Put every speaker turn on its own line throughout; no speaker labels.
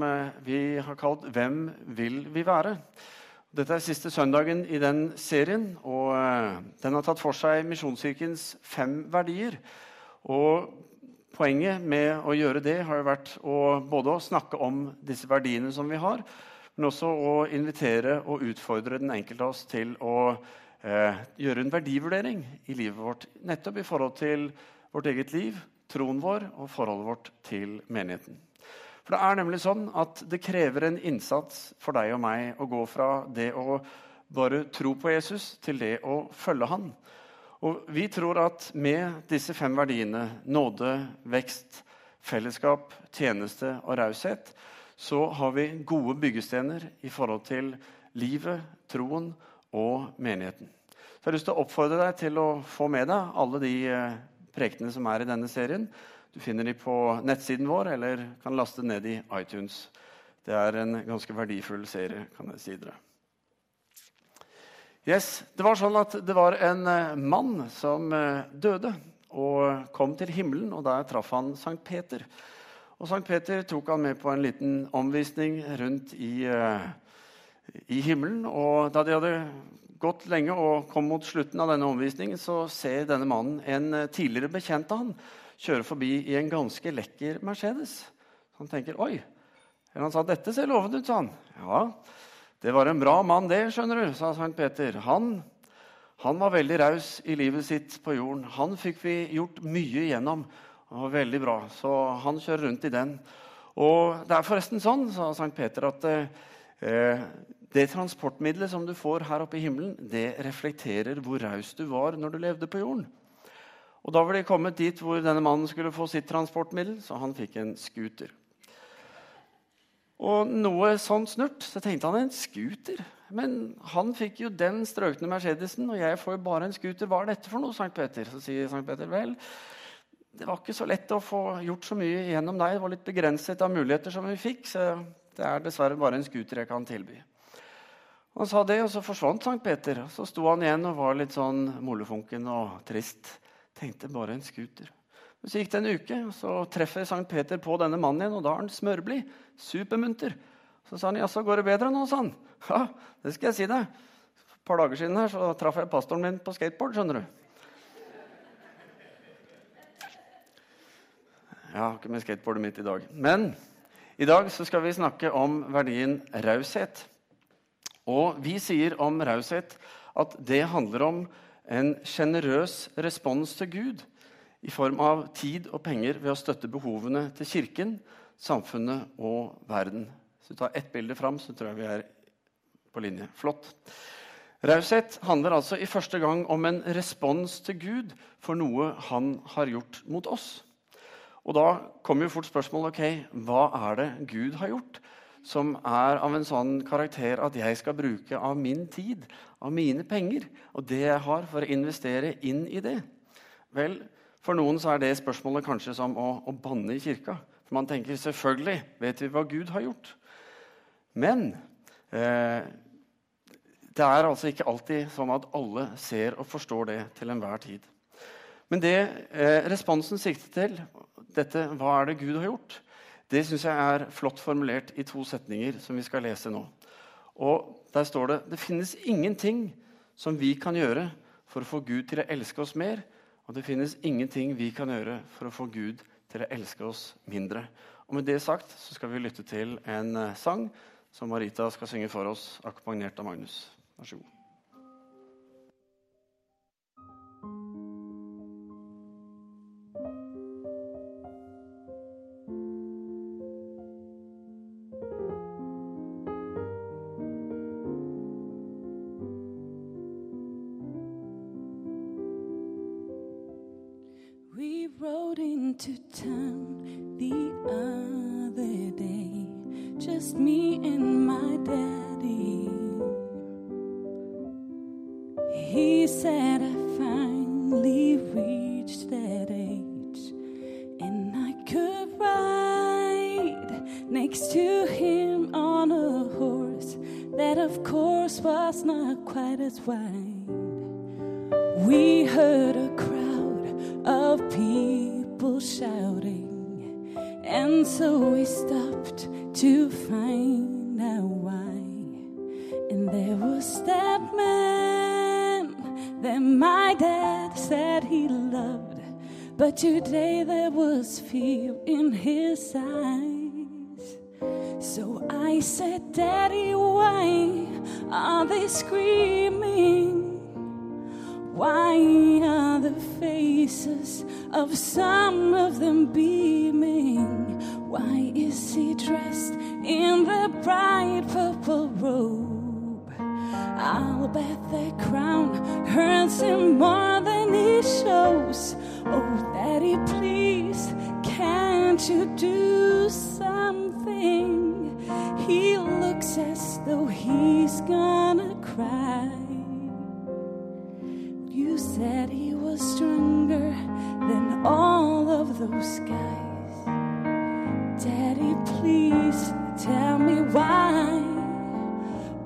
eh, vi har kalt 'Hvem vil vi være?' Dette er siste søndagen i den serien, og eh, den har tatt for seg Misjonskirkens fem verdier. Og Poenget med å gjøre det har jo vært å både å snakke om disse verdiene som vi har, men også å invitere og utfordre den enkelte av oss til å eh, gjøre en verdivurdering i livet vårt. Nettopp i forhold til vårt eget liv, troen vår og forholdet vårt til menigheten. For det er nemlig sånn at det krever en innsats for deg og meg å gå fra det å bare tro på Jesus til det å følge han. Og vi tror at med disse fem verdiene nåde, vekst, fellesskap, tjeneste og raushet så har vi gode byggestener i forhold til livet, troen og menigheten. Så jeg har lyst til å oppfordre deg til å få med deg alle de eh, prekenene som er i denne serien. Du finner de på nettsiden vår, eller kan laste ned i iTunes. Det er en ganske verdifull serie, kan jeg si dere. Yes, Det var sånn at det var en eh, mann som eh, døde og kom til himmelen. og Der traff han Sankt Peter. Og Sankt Peter tok han med på en liten omvisning rundt i, uh, i himmelen. og Da de hadde gått lenge og kom mot slutten av denne omvisningen, så ser denne mannen en tidligere bekjent av han kjører forbi i en ganske lekker Mercedes. Han tenker oi. Eller han sa dette ser lovende ut, sa han. Ja, det var en bra mann, det, skjønner du, sa Sankt Peter. Han, han var veldig raus i livet sitt på jorden. Han fikk vi gjort mye igjennom. Det var veldig bra. Så han kjører rundt i den. Og det er forresten sånn, sa Sankt Peter, at eh, det transportmiddelet som du får her oppe i himmelen, det reflekterer hvor raus du var når du levde på jorden. Og Da var de kommet dit hvor denne mannen skulle få sitt transportmiddel, så han fikk en scooter. Og noe sånn snurt, så tenkte han en scooter. Men han fikk jo den strøkne Mercedesen, og jeg får jo bare en scooter. Hva er dette for noe, Sankt Peter? Så sier Sankt Peter vel, det var ikke så lett å få gjort så mye gjennom deg. Det var litt begrenset av muligheter som vi fikk, så det er dessverre bare en scooter jeg kan tilby. Han sa det, og så forsvant Sankt Peter. Så sto han igjen og var litt sånn molefunken og trist. Tenkte bare en scooter. Så gikk det en uke, og så treffer Sankt Peter på denne mannen igjen. Og da er han smørblid. Supermunter. Så sa han, 'Jaså, går det bedre nå?' sa han. 'Ja, det skal jeg si deg.' Et par dager siden her så traff jeg pastoren min på skateboard. skjønner du. Jeg har ikke med skateboardet mitt i dag. Men i dag så skal vi snakke om verdien raushet. Og vi sier om raushet at det handler om en sjenerøs respons til Gud i form av tid og penger ved å støtte behovene til Kirken, samfunnet og verden. Vi tar ett bilde fram, så tror jeg vi er på linje. Flott. Raushet handler altså i første gang om en respons til Gud for noe han har gjort mot oss. Og Da kommer jo fort spørsmålet ok, hva er det Gud har gjort som er av en sånn karakter at jeg skal bruke av min tid, av mine penger, og det jeg har, for å investere inn i det? Vel, For noen så er det spørsmålet kanskje som å, å banne i kirka. For man tenker selvfølgelig vet vi hva Gud har gjort. Men eh, det er altså ikke alltid sånn at alle ser og forstår det til enhver tid. Men det eh, responsen sikter til, dette hva er det Gud har gjort, det syns jeg er flott formulert i to setninger som vi skal lese nå. Og Der står det det finnes ingenting som vi kan gjøre for å få Gud til å elske oss mer, og det finnes ingenting vi kan gjøre for å få Gud til å elske oss mindre. Og Med det sagt så skal vi lytte til en eh, sang som Marita skal synge for oss, akkompagnert av Magnus. Vær så god.
We stopped to find out why. And there was that man that my dad said he loved. But today there was fear in his eyes. So I said, Daddy, why are they screaming? Why are the faces of some of them beaming? Why is he dressed in the bright purple robe? I'll bet that crown hurts him more than he shows. Oh, Daddy, please, can't you do something? He looks as though he's gonna cry. You said he was stronger than all of those guys. Please tell me why.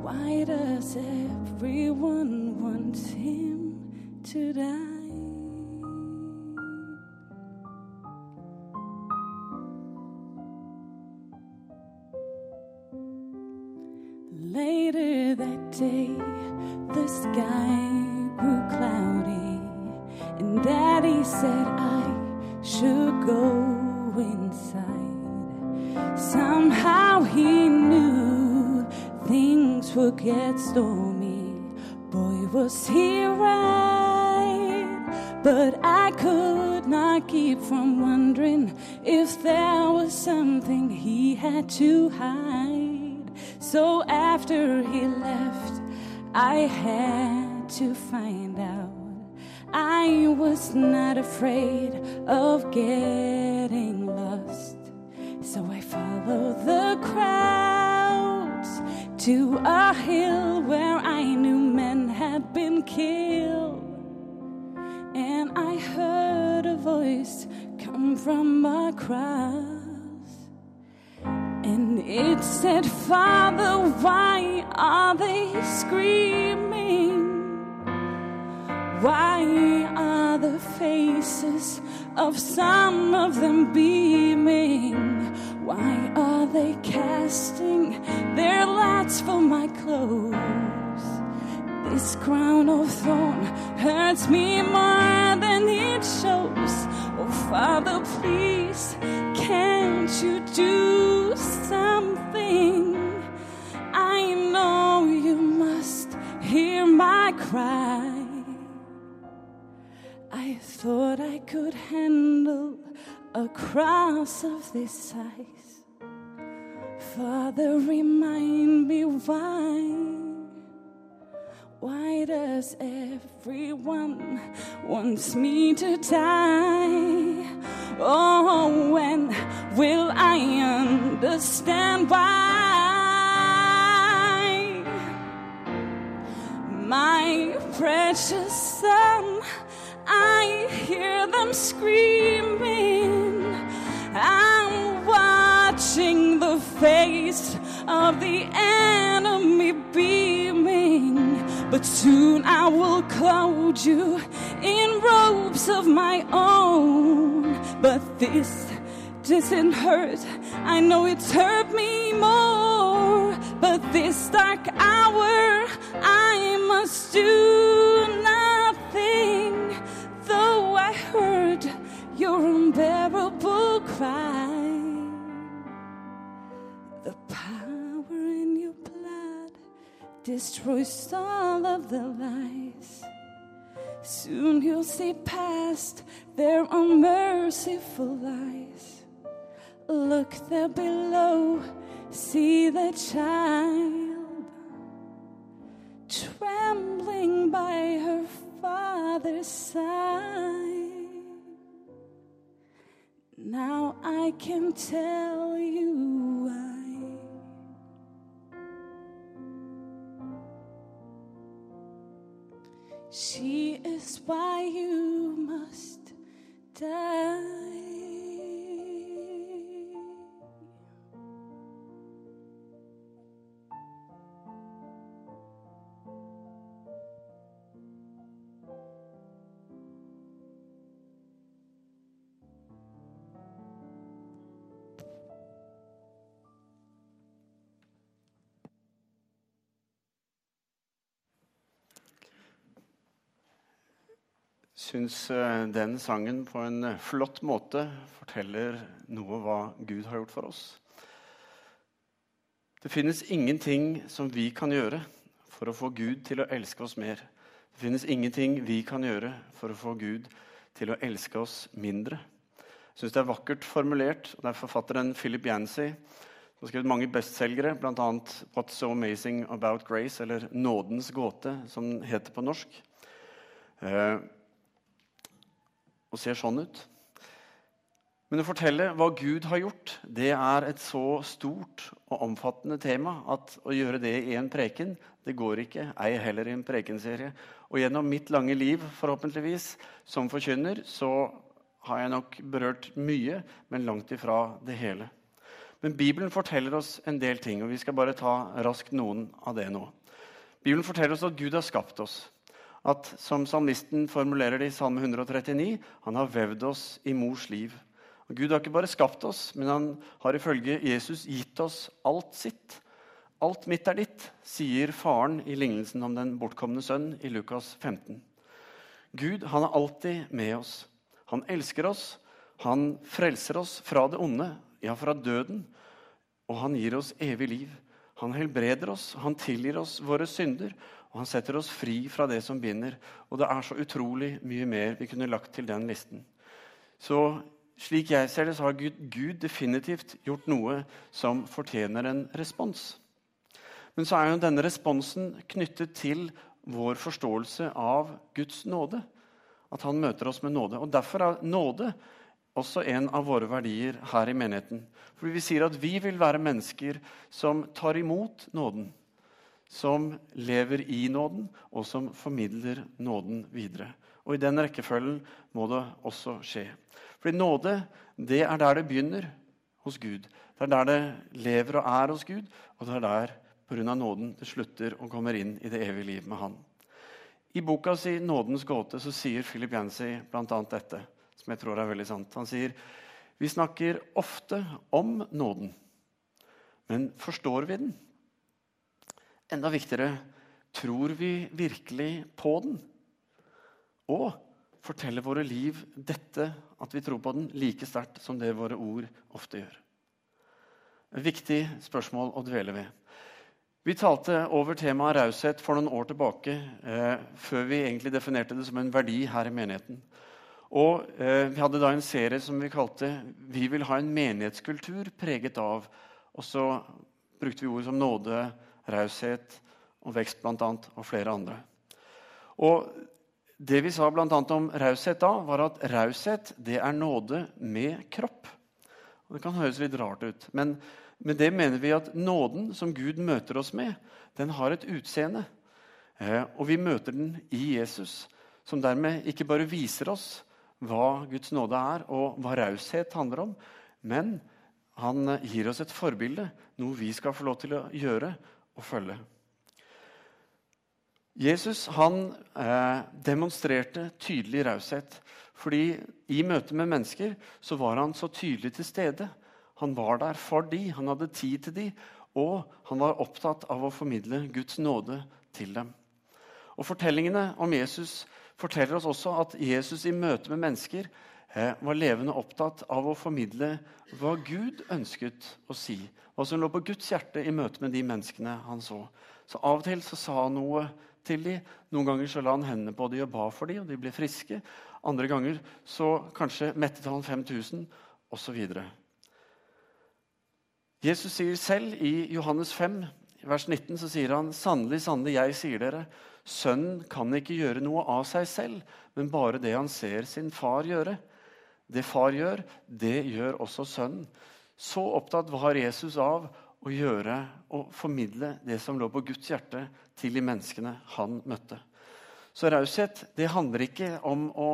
Why does everyone want him to die? Later that day, the sky grew cloudy, and Daddy said things would get stormy. Boy, was he right, but I could not keep from wondering if there was something he had to hide. So after he left, I had to find out. I was not afraid of getting lost. To a hill where I knew men had been killed. And I heard a voice come from across. And it said, Father, why are they screaming? Why are the faces of some of them beaming? Why are they casting their lots for my clothes? This crown of thorn hurts me more than it shows. Oh, Father, please, can't you do something? I know you must hear my cry. I thought I could handle a cross of this size. Father, remind me why. Why does everyone wants me to die? Oh, when will I understand why? My precious son, I hear them screaming. I'm watching the face of the enemy beaming. But soon I will clothe you in robes of my own. But this doesn't hurt. I know it's hurt me more. But this dark hour, I must do nothing. Though I heard your unbearable cry, the power in your blood destroys all of the lies. Soon you'll see past their unmerciful lies. Look there below, see the child trembling by her father's side. Now I can tell you why. She is why you must die.
Syns eh, den sangen på en eh, flott måte forteller noe hva Gud har gjort for oss. Det finnes ingenting som vi kan gjøre for å få Gud til å elske oss mer. Det finnes ingenting vi kan gjøre for å få Gud til å elske oss mindre. Jeg syns det er vakkert formulert. og Det er forfatteren Philip Yancy som har skrevet mange bestselgere, bl.a. 'What's So Amazing About Grace', eller 'Nådens gåte', som heter på norsk. Og ser sånn ut. Men å fortelle hva Gud har gjort, det er et så stort og omfattende tema at å gjøre det i en preken, det går ikke. Ei heller i en prekenserie. Og gjennom mitt lange liv, forhåpentligvis, som forkynner, så har jeg nok berørt mye, men langt ifra det hele. Men Bibelen forteller oss en del ting, og vi skal bare ta raskt noen av det nå. Bibelen forteller oss at Gud har skapt oss at som salmisten formulerer det i Salme 139, han har vevd oss i mors liv. Og Gud har ikke bare skapt oss, men han har ifølge Jesus gitt oss alt sitt. Alt mitt er ditt, sier faren i lignelsen om den bortkomne sønn i Lukas 15. Gud han er alltid med oss. Han elsker oss. Han frelser oss fra det onde, ja, fra døden. Og han gir oss evig liv. Han helbreder oss, han tilgir oss våre synder, og han setter oss fri fra det som binder. Og det er så utrolig mye mer vi kunne lagt til den listen. Så slik jeg ser det, så har Gud, Gud definitivt gjort noe som fortjener en respons. Men så er jo denne responsen knyttet til vår forståelse av Guds nåde. At han møter oss med nåde. Og Derfor er nåde også en av våre verdier her i menigheten. Fordi vi sier at vi vil være mennesker som tar imot nåden som lever i nåden, og som formidler nåden videre. Og I den rekkefølgen må det også skje. Fordi nåde det er der det begynner hos Gud. Det er der det lever og er hos Gud, og det er der pga. nåden det slutter og kommer inn i det evige liv med Han. I boka si 'Nådens gåte' så sier Philip Yancy bl.a. dette, som jeg tror er veldig sant. Han sier vi snakker ofte om nåden, men forstår vi den? Enda viktigere tror vi virkelig på den? Og forteller våre liv dette, at vi tror på den, like sterkt som det våre ord ofte gjør? Viktig spørsmål å dvele ved. Vi talte over temaet raushet for noen år tilbake, eh, før vi egentlig definerte det som en verdi her i menigheten. Og eh, Vi hadde da en serie som vi kalte 'Vi vil ha en menighetskultur preget av' Og så brukte vi ord som nåde, raushet og vekst bl.a. og flere andre. Og Det vi sa blant annet om raushet da, var at raushet det er nåde med kropp. Og det kan høres litt rart ut, men med det mener vi at nåden som Gud møter oss med, den har et utseende. Eh, og vi møter den i Jesus, som dermed ikke bare viser oss hva Guds nåde er, og hva raushet handler om, men han gir oss et forbilde, noe vi skal få lov til å gjøre å følge. Jesus han eh, demonstrerte tydelig raushet. fordi i møte med mennesker så var han så tydelig til stede. Han var der for de, han hadde tid til de, og han var opptatt av å formidle Guds nåde til dem. Og Fortellingene om Jesus forteller oss også at Jesus i møte med mennesker var levende opptatt av å formidle hva Gud ønsket å si hva som lå på Guds hjerte i møte med de menneskene han så. Så Av og til så sa han noe til dem. Noen ganger så la han hendene på dem og ba for dem, og de ble friske. Andre ganger så kanskje mettet han 5000, osv. Jesus sier selv i Johannes 5, vers 19, så sier han sannelig, sannelig, jeg sier dere, sønnen kan ikke gjøre noe av seg selv, men bare det han ser sin far gjøre. Det far gjør, det gjør også sønnen. Så opptatt var Jesus av å gjøre og formidle det som lå på Guds hjerte, til de menneskene han møtte. Så raushet det handler ikke om å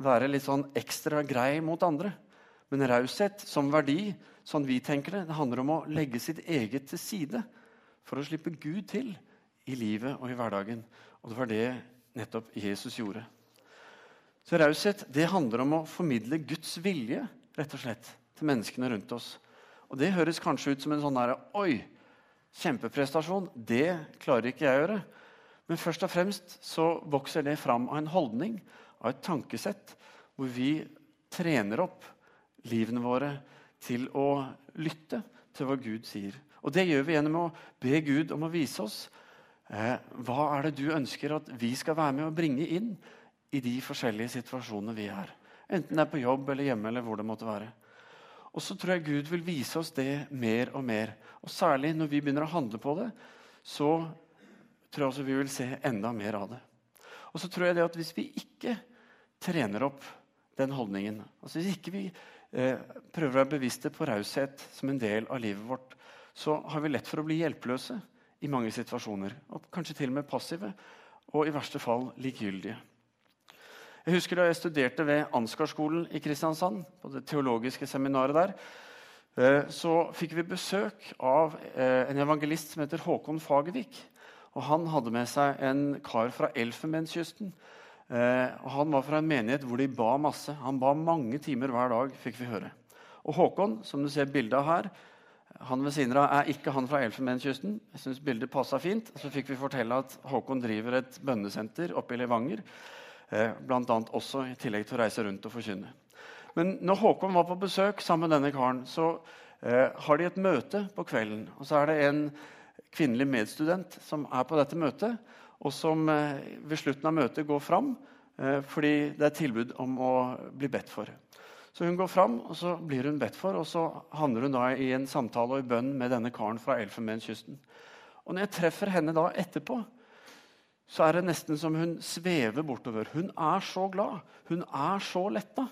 være litt sånn ekstra grei mot andre. Men raushet som verdi, sånn vi tenker det, det handler om å legge sitt eget til side for å slippe Gud til i livet og i hverdagen. Og det var det nettopp Jesus gjorde. Så raushet det handler om å formidle Guds vilje rett og slett, til menneskene rundt oss. Og Det høres kanskje ut som en sånn der, Oi, kjempeprestasjon. Det klarer ikke jeg å gjøre. Men først og fremst så vokser det fram av en holdning, av et tankesett hvor vi trener opp livene våre til å lytte til hva Gud sier. Og Det gjør vi gjennom å be Gud om å vise oss eh, hva er det du ønsker at vi skal være med å bringe inn i de forskjellige situasjonene vi er. Enten det er på jobb eller hjemme eller hvor det måtte være. Og så tror jeg Gud vil vise oss det mer og mer. Og særlig når vi begynner å handle på det, så tror jeg også vi vil se enda mer av det. Og så tror jeg det at hvis vi ikke trener opp den holdningen, altså hvis ikke vi eh, prøver å være bevisste på raushet som en del av livet vårt, så har vi lett for å bli hjelpeløse i mange situasjoner. Og kanskje til og med passive, og i verste fall likegyldige. Jeg husker Da jeg studerte ved Ansgarskolen i Kristiansand, på det teologiske seminaret der, eh, så fikk vi besøk av eh, en evangelist som heter Håkon Fagervik. Og Han hadde med seg en kar fra Elfenbenskysten. Eh, og Han var fra en menighet hvor de ba masse. Han ba mange timer hver dag, fikk vi høre. Og Håkon, som du ser bildet av her, han ved siden av er ikke han fra Elfenbenskysten. Jeg synes bildet passa fint. Så fikk vi fortelle at Håkon driver et bønnesenter oppe i Levanger. Eh, blant annet også i tillegg til å reise rundt og forkynne. Men når Håkon var på besøk sammen med denne karen, så eh, har de et møte på kvelden. Og så er det en kvinnelig medstudent som er på dette møtet, og som eh, ved slutten av møtet går fram fordi det er tilbud om å bli bedt for. Så hun går fram, og så blir hun bedt for, og så handler hun da i en samtale og i bønn med denne karen fra Elfenbenskysten. Og når jeg treffer henne da etterpå, så er det nesten som hun svever bortover. Hun er så glad. Hun er så letta.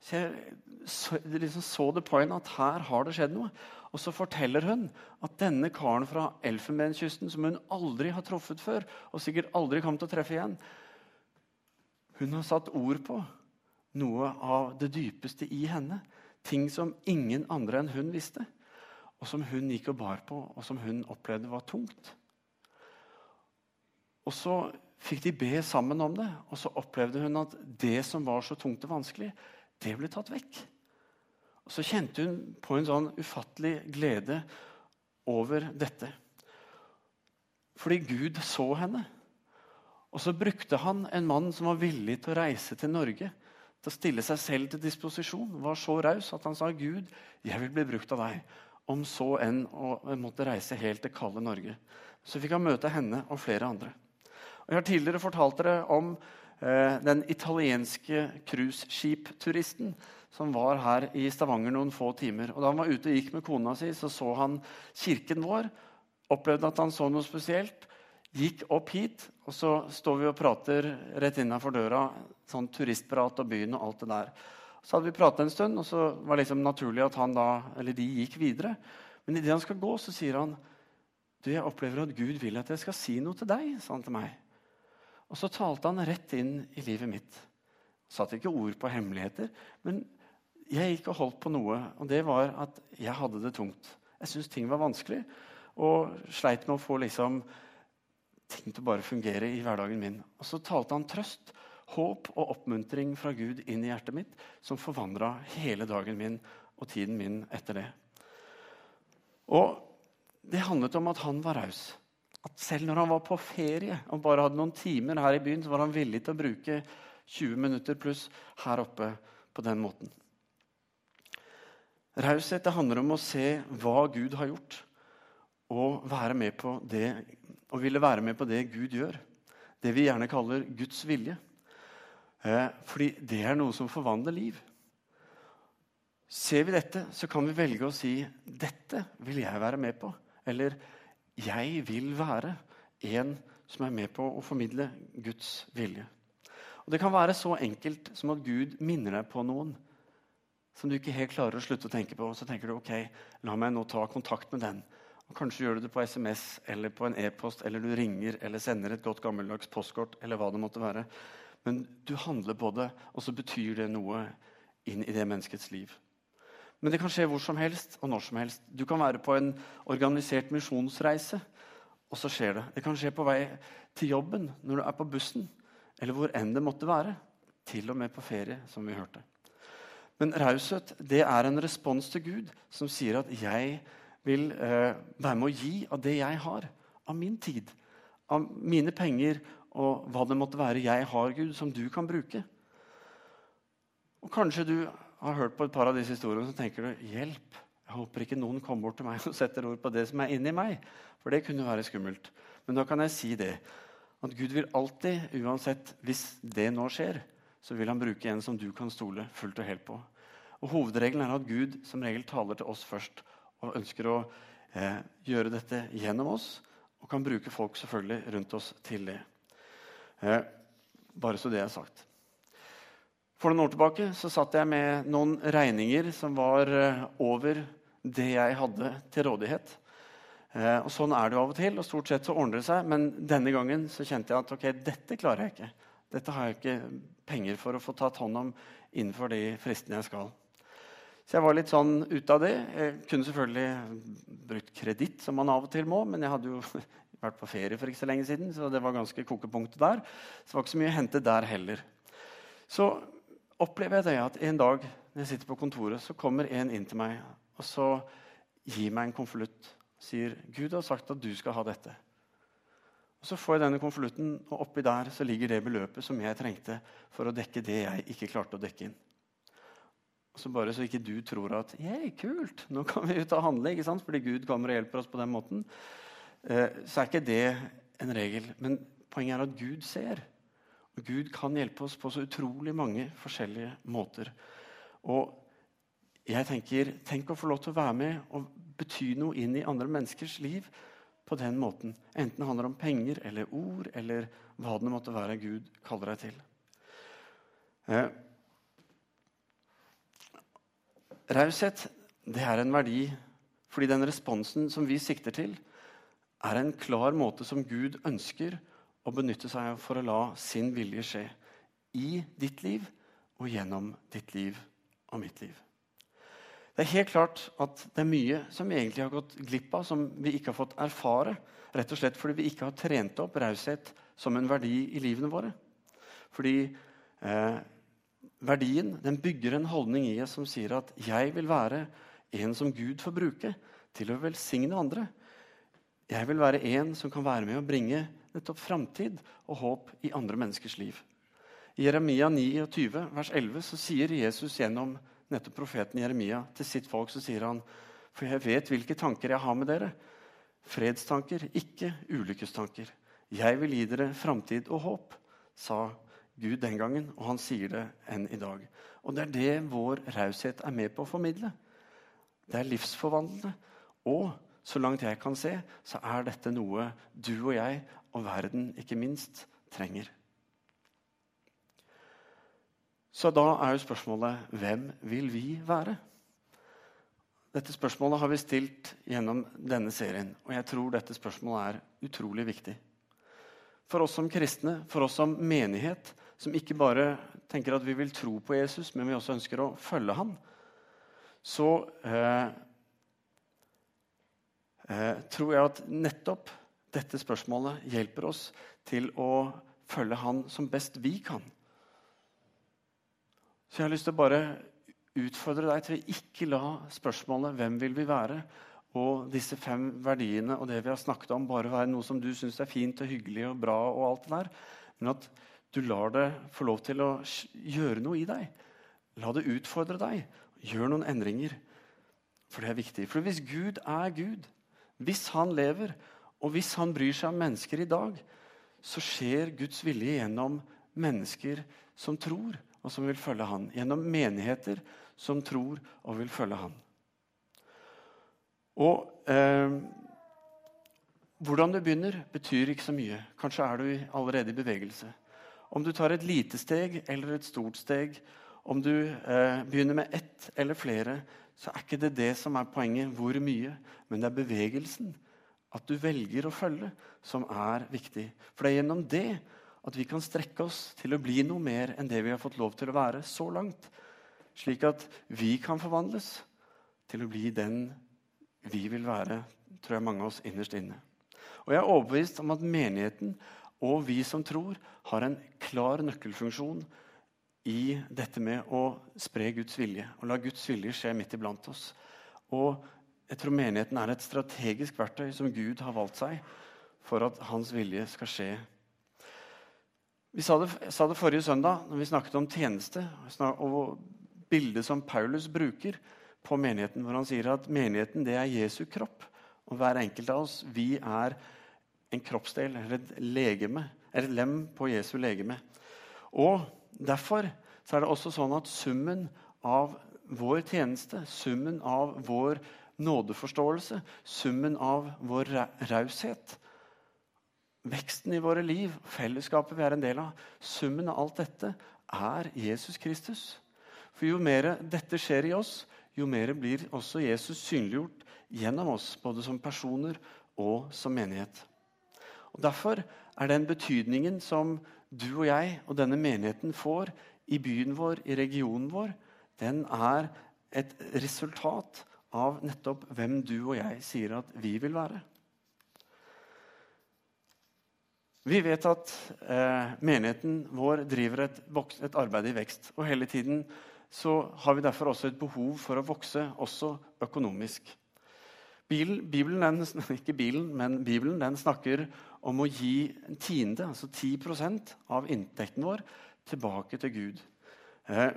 Så jeg så, liksom så the point at her har det skjedd noe. Og så forteller hun at denne karen fra Elfenbenskysten, som hun aldri har truffet før, og sikkert aldri kommer til å treffe igjen, hun har satt ord på noe av det dypeste i henne. Ting som ingen andre enn hun visste, og som hun gikk og bar på, og som hun opplevde var tungt. Og så fikk de be sammen om det, og så opplevde hun at det som var så tungt og vanskelig, det ble tatt vekk. Og Så kjente hun på en sånn ufattelig glede over dette. Fordi Gud så henne. Og så brukte han en mann som var villig til å reise til Norge, til å stille seg selv til disposisjon. Var så raus at han sa, 'Gud, jeg vil bli brukt av deg.' Om så enn å måtte reise helt til kalde Norge. Så fikk han møte henne og flere andre. Jeg har tidligere fortalt dere om eh, den italienske cruiseskipturisten som var her i Stavanger noen få timer. Og Da han var ute og gikk med kona si, så så han kirken vår. Opplevde at han så noe spesielt. Gikk opp hit, og så står vi og prater rett innafor døra. Sånn turistprat og byen og alt det der. Så hadde vi pratet en stund, og så var det liksom naturlig at han da, eller de gikk videre. Men idet han skal gå, så sier han du, jeg opplever at Gud vil at jeg skal si noe til deg. sa han til meg. Og så talte han rett inn i livet mitt. Satte ikke ord på hemmeligheter, men jeg gikk og holdt på noe, og det var at jeg hadde det tungt. Jeg syntes ting var vanskelig, og sleit med å få liksom, ting til bare fungere i hverdagen min. Og så talte han trøst, håp og oppmuntring fra Gud inn i hjertet mitt, som forvandra hele dagen min og tiden min etter det. Og det handlet om at han var raus at selv når han var på ferie og bare hadde noen timer her i byen, så var han villig til å bruke 20 minutter pluss her oppe på den måten. Raushet handler om å se hva Gud har gjort, og, være med på det, og ville være med på det Gud gjør. Det vi gjerne kaller Guds vilje. Eh, fordi det er noe som forvandler liv. Ser vi dette, så kan vi velge å si 'Dette vil jeg være med på'. Eller jeg vil være en som er med på å formidle Guds vilje. Og Det kan være så enkelt som at Gud minner deg på noen som du ikke helt klarer å slutte å tenke på. Så tenker du ok, la meg nå ta kontakt med den. Og Kanskje gjør du det på SMS eller på en e-post, eller du ringer eller sender et godt gammeldags postkort. eller hva det måtte være. Men du handler på det, og så betyr det noe inn i det menneskets liv. Men det kan skje hvor som helst og når som helst. Du kan være på en organisert misjonsreise, og så skjer det. Det kan skje på vei til jobben, når du er på bussen, eller hvor enn det måtte være. Til og med på ferie, som vi hørte. Men raushet det er en respons til Gud som sier at 'jeg vil eh, være med å gi av det jeg har', av min tid, av mine penger og hva det måtte være jeg har, Gud, som du kan bruke Og Kanskje du har hørt på et par av disse historiene så tenker du hjelp. Jeg håper ikke noen kommer bort til meg og setter ord på det som er inni meg. For det kunne være skummelt. Men da kan jeg si det. At Gud vil alltid, uansett hvis det nå skjer, så vil han bruke en som du kan stole fullt og helt på. Og Hovedregelen er at Gud som regel taler til oss først og ønsker å eh, gjøre dette gjennom oss. Og kan bruke folk selvfølgelig rundt oss til det. Eh, bare så det er sagt. For noen år tilbake så satt jeg med noen regninger som var eh, over det jeg hadde til rådighet. Eh, og Sånn er det jo av og til, og stort sett så ordner det seg. Men denne gangen så kjente jeg at ok, dette klarer jeg ikke. Dette har jeg ikke penger for å få tatt hånd om innenfor de fristene jeg skal. Så jeg var litt sånn ute av det. Jeg kunne selvfølgelig brukt kreditt, som man av og til må, men jeg hadde jo vært på ferie for ikke så lenge siden, så det var ganske kokepunktet der. Så det var ikke så mye å hente der heller. Så opplever jeg det at en dag når jeg sitter på kontoret, så kommer en inn til meg og så gir meg en konvolutt. Sier 'Gud har sagt at du skal ha dette'. Og Så får jeg denne konvolutten, og oppi der så ligger det beløpet som jeg trengte for å dekke det jeg ikke klarte å dekke inn. Og så Bare så ikke du tror at 'Jei, kult, nå kan vi ut og handle, ikke sant? fordi Gud kommer og hjelper oss på den måten, eh, så er ikke det en regel. Men poenget er at Gud ser. Gud kan hjelpe oss på så utrolig mange forskjellige måter. Og jeg tenker, Tenk å få lov til å være med og bety noe inn i andre menneskers liv på den måten. Enten det handler om penger eller ord eller hva det måtte være Gud kaller deg til. Eh, raushet det er en verdi fordi den responsen som vi sikter til, er en klar måte som Gud ønsker å benytte seg av for å la sin vilje skje i ditt liv og gjennom ditt liv og mitt liv. Det er helt klart at det er mye som vi egentlig har gått glipp av, som vi ikke har fått erfare. Rett og slett fordi vi ikke har trent opp raushet som en verdi i livene våre. Fordi eh, verdien den bygger en holdning i oss som sier at 'jeg vil være en som Gud får bruke til å velsigne andre'. Jeg vil være en som kan være med å bringe nettopp framtid og håp i andre menneskers liv. I Jeremia 29, vers 11, så sier Jesus gjennom nettopp profeten Jeremia til sitt folk så sier han, For jeg vet hvilke tanker jeg har med dere. Fredstanker, ikke ulykkestanker. Jeg vil gi dere framtid og håp, sa Gud den gangen, og han sier det enn i dag. Og det er det vår raushet er med på å formidle. Det er livsforvandlende. Og så langt jeg kan se, så er dette noe du og jeg og verden ikke minst trenger. Så da er jo spørsmålet hvem vil vi være? Dette spørsmålet har vi stilt gjennom denne serien, og jeg tror dette spørsmålet er utrolig viktig. For oss som kristne, for oss som menighet, som ikke bare tenker at vi vil tro på Jesus, men vi også ønsker å følge ham, så eh, eh, tror jeg at nettopp dette spørsmålet hjelper oss til å følge Han som best vi kan. Så jeg har lyst til å bare utfordre deg til å ikke la spørsmålet 'Hvem vil vi være?' og disse fem verdiene og det vi har snakket om, bare være noe som du syns er fint og hyggelig og bra, og alt det der, men at du lar det få lov til å gjøre noe i deg. La det utfordre deg. Gjør noen endringer. For det er viktig. For hvis Gud er Gud, hvis han lever, og hvis han bryr seg om mennesker i dag, så skjer Guds vilje gjennom mennesker som tror, og som vil følge han. Gjennom menigheter som tror og vil følge han. Og eh, hvordan du begynner, betyr ikke så mye. Kanskje er du allerede i bevegelse. Om du tar et lite steg eller et stort steg, om du eh, begynner med ett eller flere, så er ikke det det som er poenget, hvor mye, men det er bevegelsen. At du velger å følge, som er viktig. For det er gjennom det at vi kan strekke oss til å bli noe mer enn det vi har fått lov til å være så langt. Slik at vi kan forvandles til å bli den vi vil være, tror jeg mange av oss innerst inne. Og jeg er overbevist om at menigheten og vi som tror, har en klar nøkkelfunksjon i dette med å spre Guds vilje og la Guds vilje skje midt iblant oss. Og jeg tror menigheten er et strategisk verktøy som Gud har valgt seg for at hans vilje skal skje. Vi sa det, sa det forrige søndag når vi snakket om tjeneste og bildet som Paulus bruker på menigheten, hvor han sier at menigheten det er Jesu kropp. Og hver enkelt av oss vi er en kroppsdel eller et legeme, eller et lem på Jesu legeme. Og Derfor er det også sånn at summen av vår tjeneste, summen av vår nådeforståelse, summen av vår raushet, veksten i våre liv, fellesskapet vi er en del av, summen av alt dette er Jesus Kristus. For jo mer dette skjer i oss, jo mer blir også Jesus synliggjort gjennom oss, både som personer og som menighet. Og Derfor er den betydningen som du og jeg og denne menigheten får i byen vår, i regionen vår, den er et resultat av nettopp hvem du og jeg sier at vi vil være. Vi vet at eh, menigheten vår driver et, et, arbeid i vekst. Og hele tiden så har vi derfor også et behov for å vokse, også økonomisk. Bibelen, Bibelen den, ikke bilen, men Bibelen den snakker om å gi en tiende, altså 10% av inntekten vår, tilbake til Gud. Eh,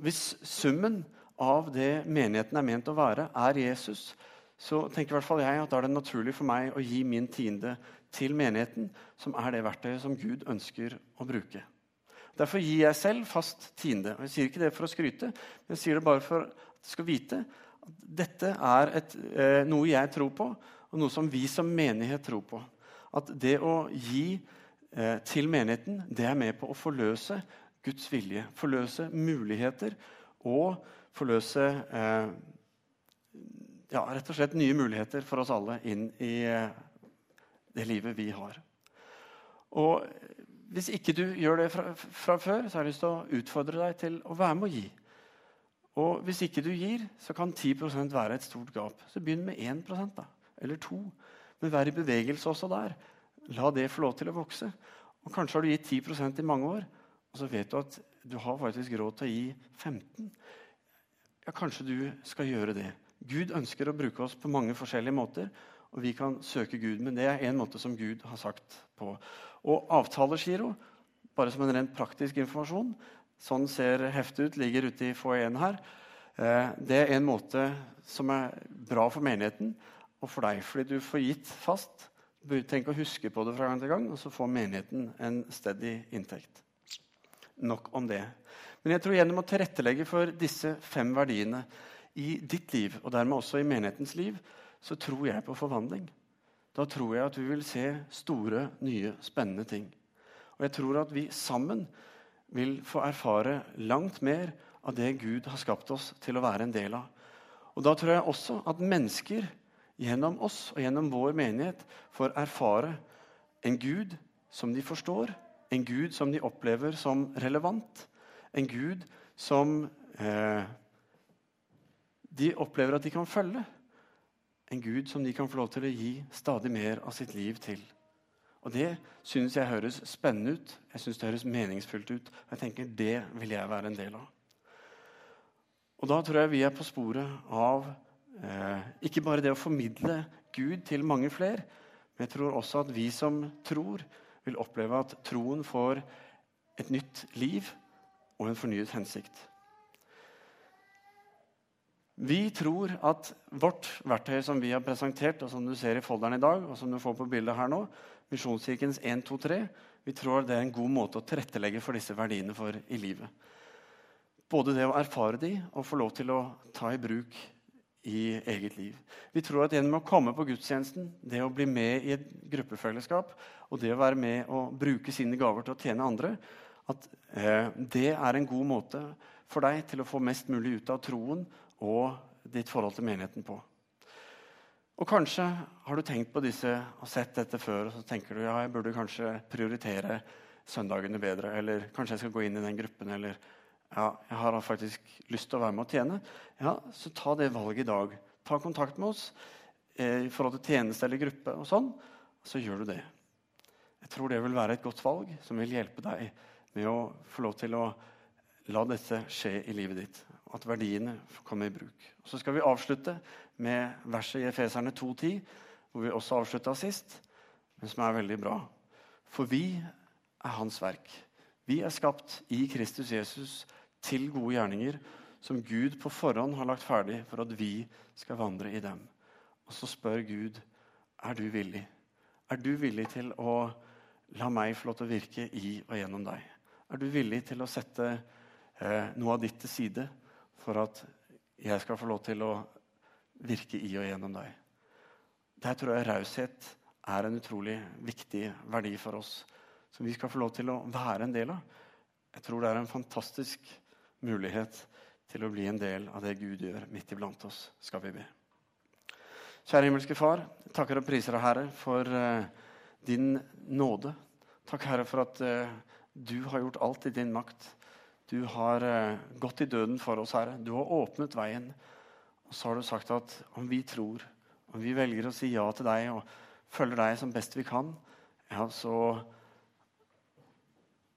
hvis summen av det menigheten er ment å være, er Jesus, så tenker i hvert fall jeg at da er det naturlig for meg å gi min tiende til menigheten, som er det verktøyet som Gud ønsker å bruke. Derfor gir jeg selv fast tiende. Og jeg sier ikke det for å skryte, men jeg sier det bare for at du skal vite at dette er et, eh, noe jeg tror på, og noe som vi som menighet tror på at det å gi eh, til menigheten, det er med på å forløse Guds vilje. Forløse muligheter og forløse eh, ja, rett og slett nye muligheter for oss alle inn i eh, det livet vi har. Og Hvis ikke du gjør det fra, fra før, så har jeg lyst til å utfordre deg til å være med å gi. Og hvis ikke du gir, så kan 10% være et stort gap. Så begynn med 1% da, eller 2 men vær i bevegelse også der. La det få lov til å vokse. Og Kanskje har du gitt 10% i mange år, og så vet du at du har faktisk råd til å gi 15 Ja, Kanskje du skal gjøre det. Gud ønsker å bruke oss på mange forskjellige måter, og vi kan søke Gud. Men det er en måte som Gud har sagt på. Og avtalegiro, bare som en rent praktisk informasjon Sånn ser heftet ut, ligger ute i foajeen her. Eh, det er en måte som er bra for menigheten og for deg, fordi du får gitt fast. Tenk å huske på det fra gang til gang, og så får menigheten en steady inntekt. Nok om det. Men jeg tror gjennom å tilrettelegge for disse fem verdiene i ditt liv, og dermed også i menighetens liv, så tror jeg på forvandling. Da tror jeg at vi vil se store, nye, spennende ting. Og jeg tror at vi sammen vil få erfare langt mer av det Gud har skapt oss til å være en del av. Og da tror jeg også at mennesker gjennom oss og gjennom vår menighet får erfare en Gud som de forstår, en Gud som de opplever som relevant, en Gud som eh, de opplever at de kan følge. En Gud som de kan få lov til å gi stadig mer av sitt liv til. Og Det synes jeg høres spennende ut, jeg synes det høres meningsfullt ut. og jeg tenker Det vil jeg være en del av. Og Da tror jeg vi er på sporet av Eh, ikke bare det å formidle Gud til mange flere, men jeg tror også at vi som tror, vil oppleve at troen får et nytt liv og en fornyet hensikt. Vi tror at vårt verktøy som vi har presentert, og som du ser i folderen i dag, og som du får på bildet her nå, Misjonskirkens 1, 2, 3, vi tror det er en god måte å tilrettelegge for disse verdiene for i livet. Både det å erfare de og få lov til å ta i bruk i eget liv. Vi tror at gjennom å komme på gudstjenesten, det å bli med i et gruppefellesskap og det å være med og bruke sine gaver til å tjene andre, at eh, det er en god måte for deg til å få mest mulig ut av troen og ditt forhold til menigheten på. Og Kanskje har du tenkt på disse og sett dette før og så tenker du ja, jeg burde kanskje prioritere søndagene bedre, eller kanskje jeg skal gå inn i den gruppen. eller ja, jeg har faktisk lyst til å være med og tjene, ja, så ta det valget i dag. Ta kontakt med oss eh, i forhold til tjeneste eller gruppe, og sånn, så gjør du det. Jeg tror det vil være et godt valg som vil hjelpe deg med å få lov til å la dette skje i livet ditt. At verdiene kommer i bruk. Og Så skal vi avslutte med verset i Efeserne 2,10, hvor vi også avslutta sist, men som er veldig bra. For vi er Hans verk. Vi er skapt i Kristus Jesus til gode gjerninger som Gud på forhånd har lagt ferdig for at vi skal vandre i dem. Og så spør Gud er du villig. Er du villig til å la meg få lov til å virke i og gjennom deg? Er du villig til å sette eh, noe av ditt til side for at jeg skal få lov til å virke i og gjennom deg? Der tror jeg raushet er en utrolig viktig verdi for oss, som vi skal få lov til å være en del av. Jeg tror det er en fantastisk mulighet til å bli en del av det Gud gjør midt iblant oss, skal vi be. Kjære himmelske Far, takker og priser deg, Herre, for uh, din nåde. Takk, Herre, for at uh, du har gjort alt i din makt. Du har uh, gått i døden for oss, Herre. Du har åpnet veien. Og så har du sagt at om vi tror, om vi velger å si ja til deg og følger deg som best vi kan, ja, så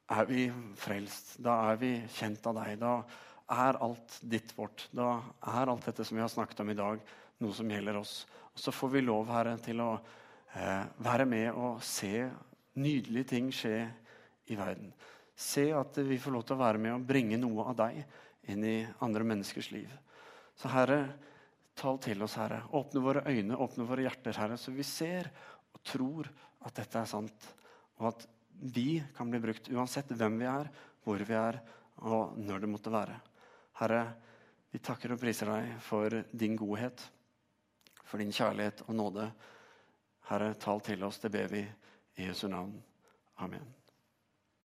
er vi frelst. Da er vi kjent av deg. Da er alt ditt vårt. Da er alt dette som vi har snakket om i dag, noe som gjelder oss. Og så får vi lov, Herre, til å eh, være med og se nydelige ting skje i verden. Se at vi får lov til å være med og bringe noe av deg inn i andre menneskers liv. Så Herre, tal til oss, Herre. Åpne våre øyne, åpne våre hjerter, Herre, så vi ser og tror at dette er sant. Og at vi kan bli brukt uansett hvem vi er, hvor vi er, og når det måtte være. Herre, vi takker og priser deg for din godhet, for din kjærlighet og nåde. Herre, tal til oss, det ber vi i Jesu navn. Amen.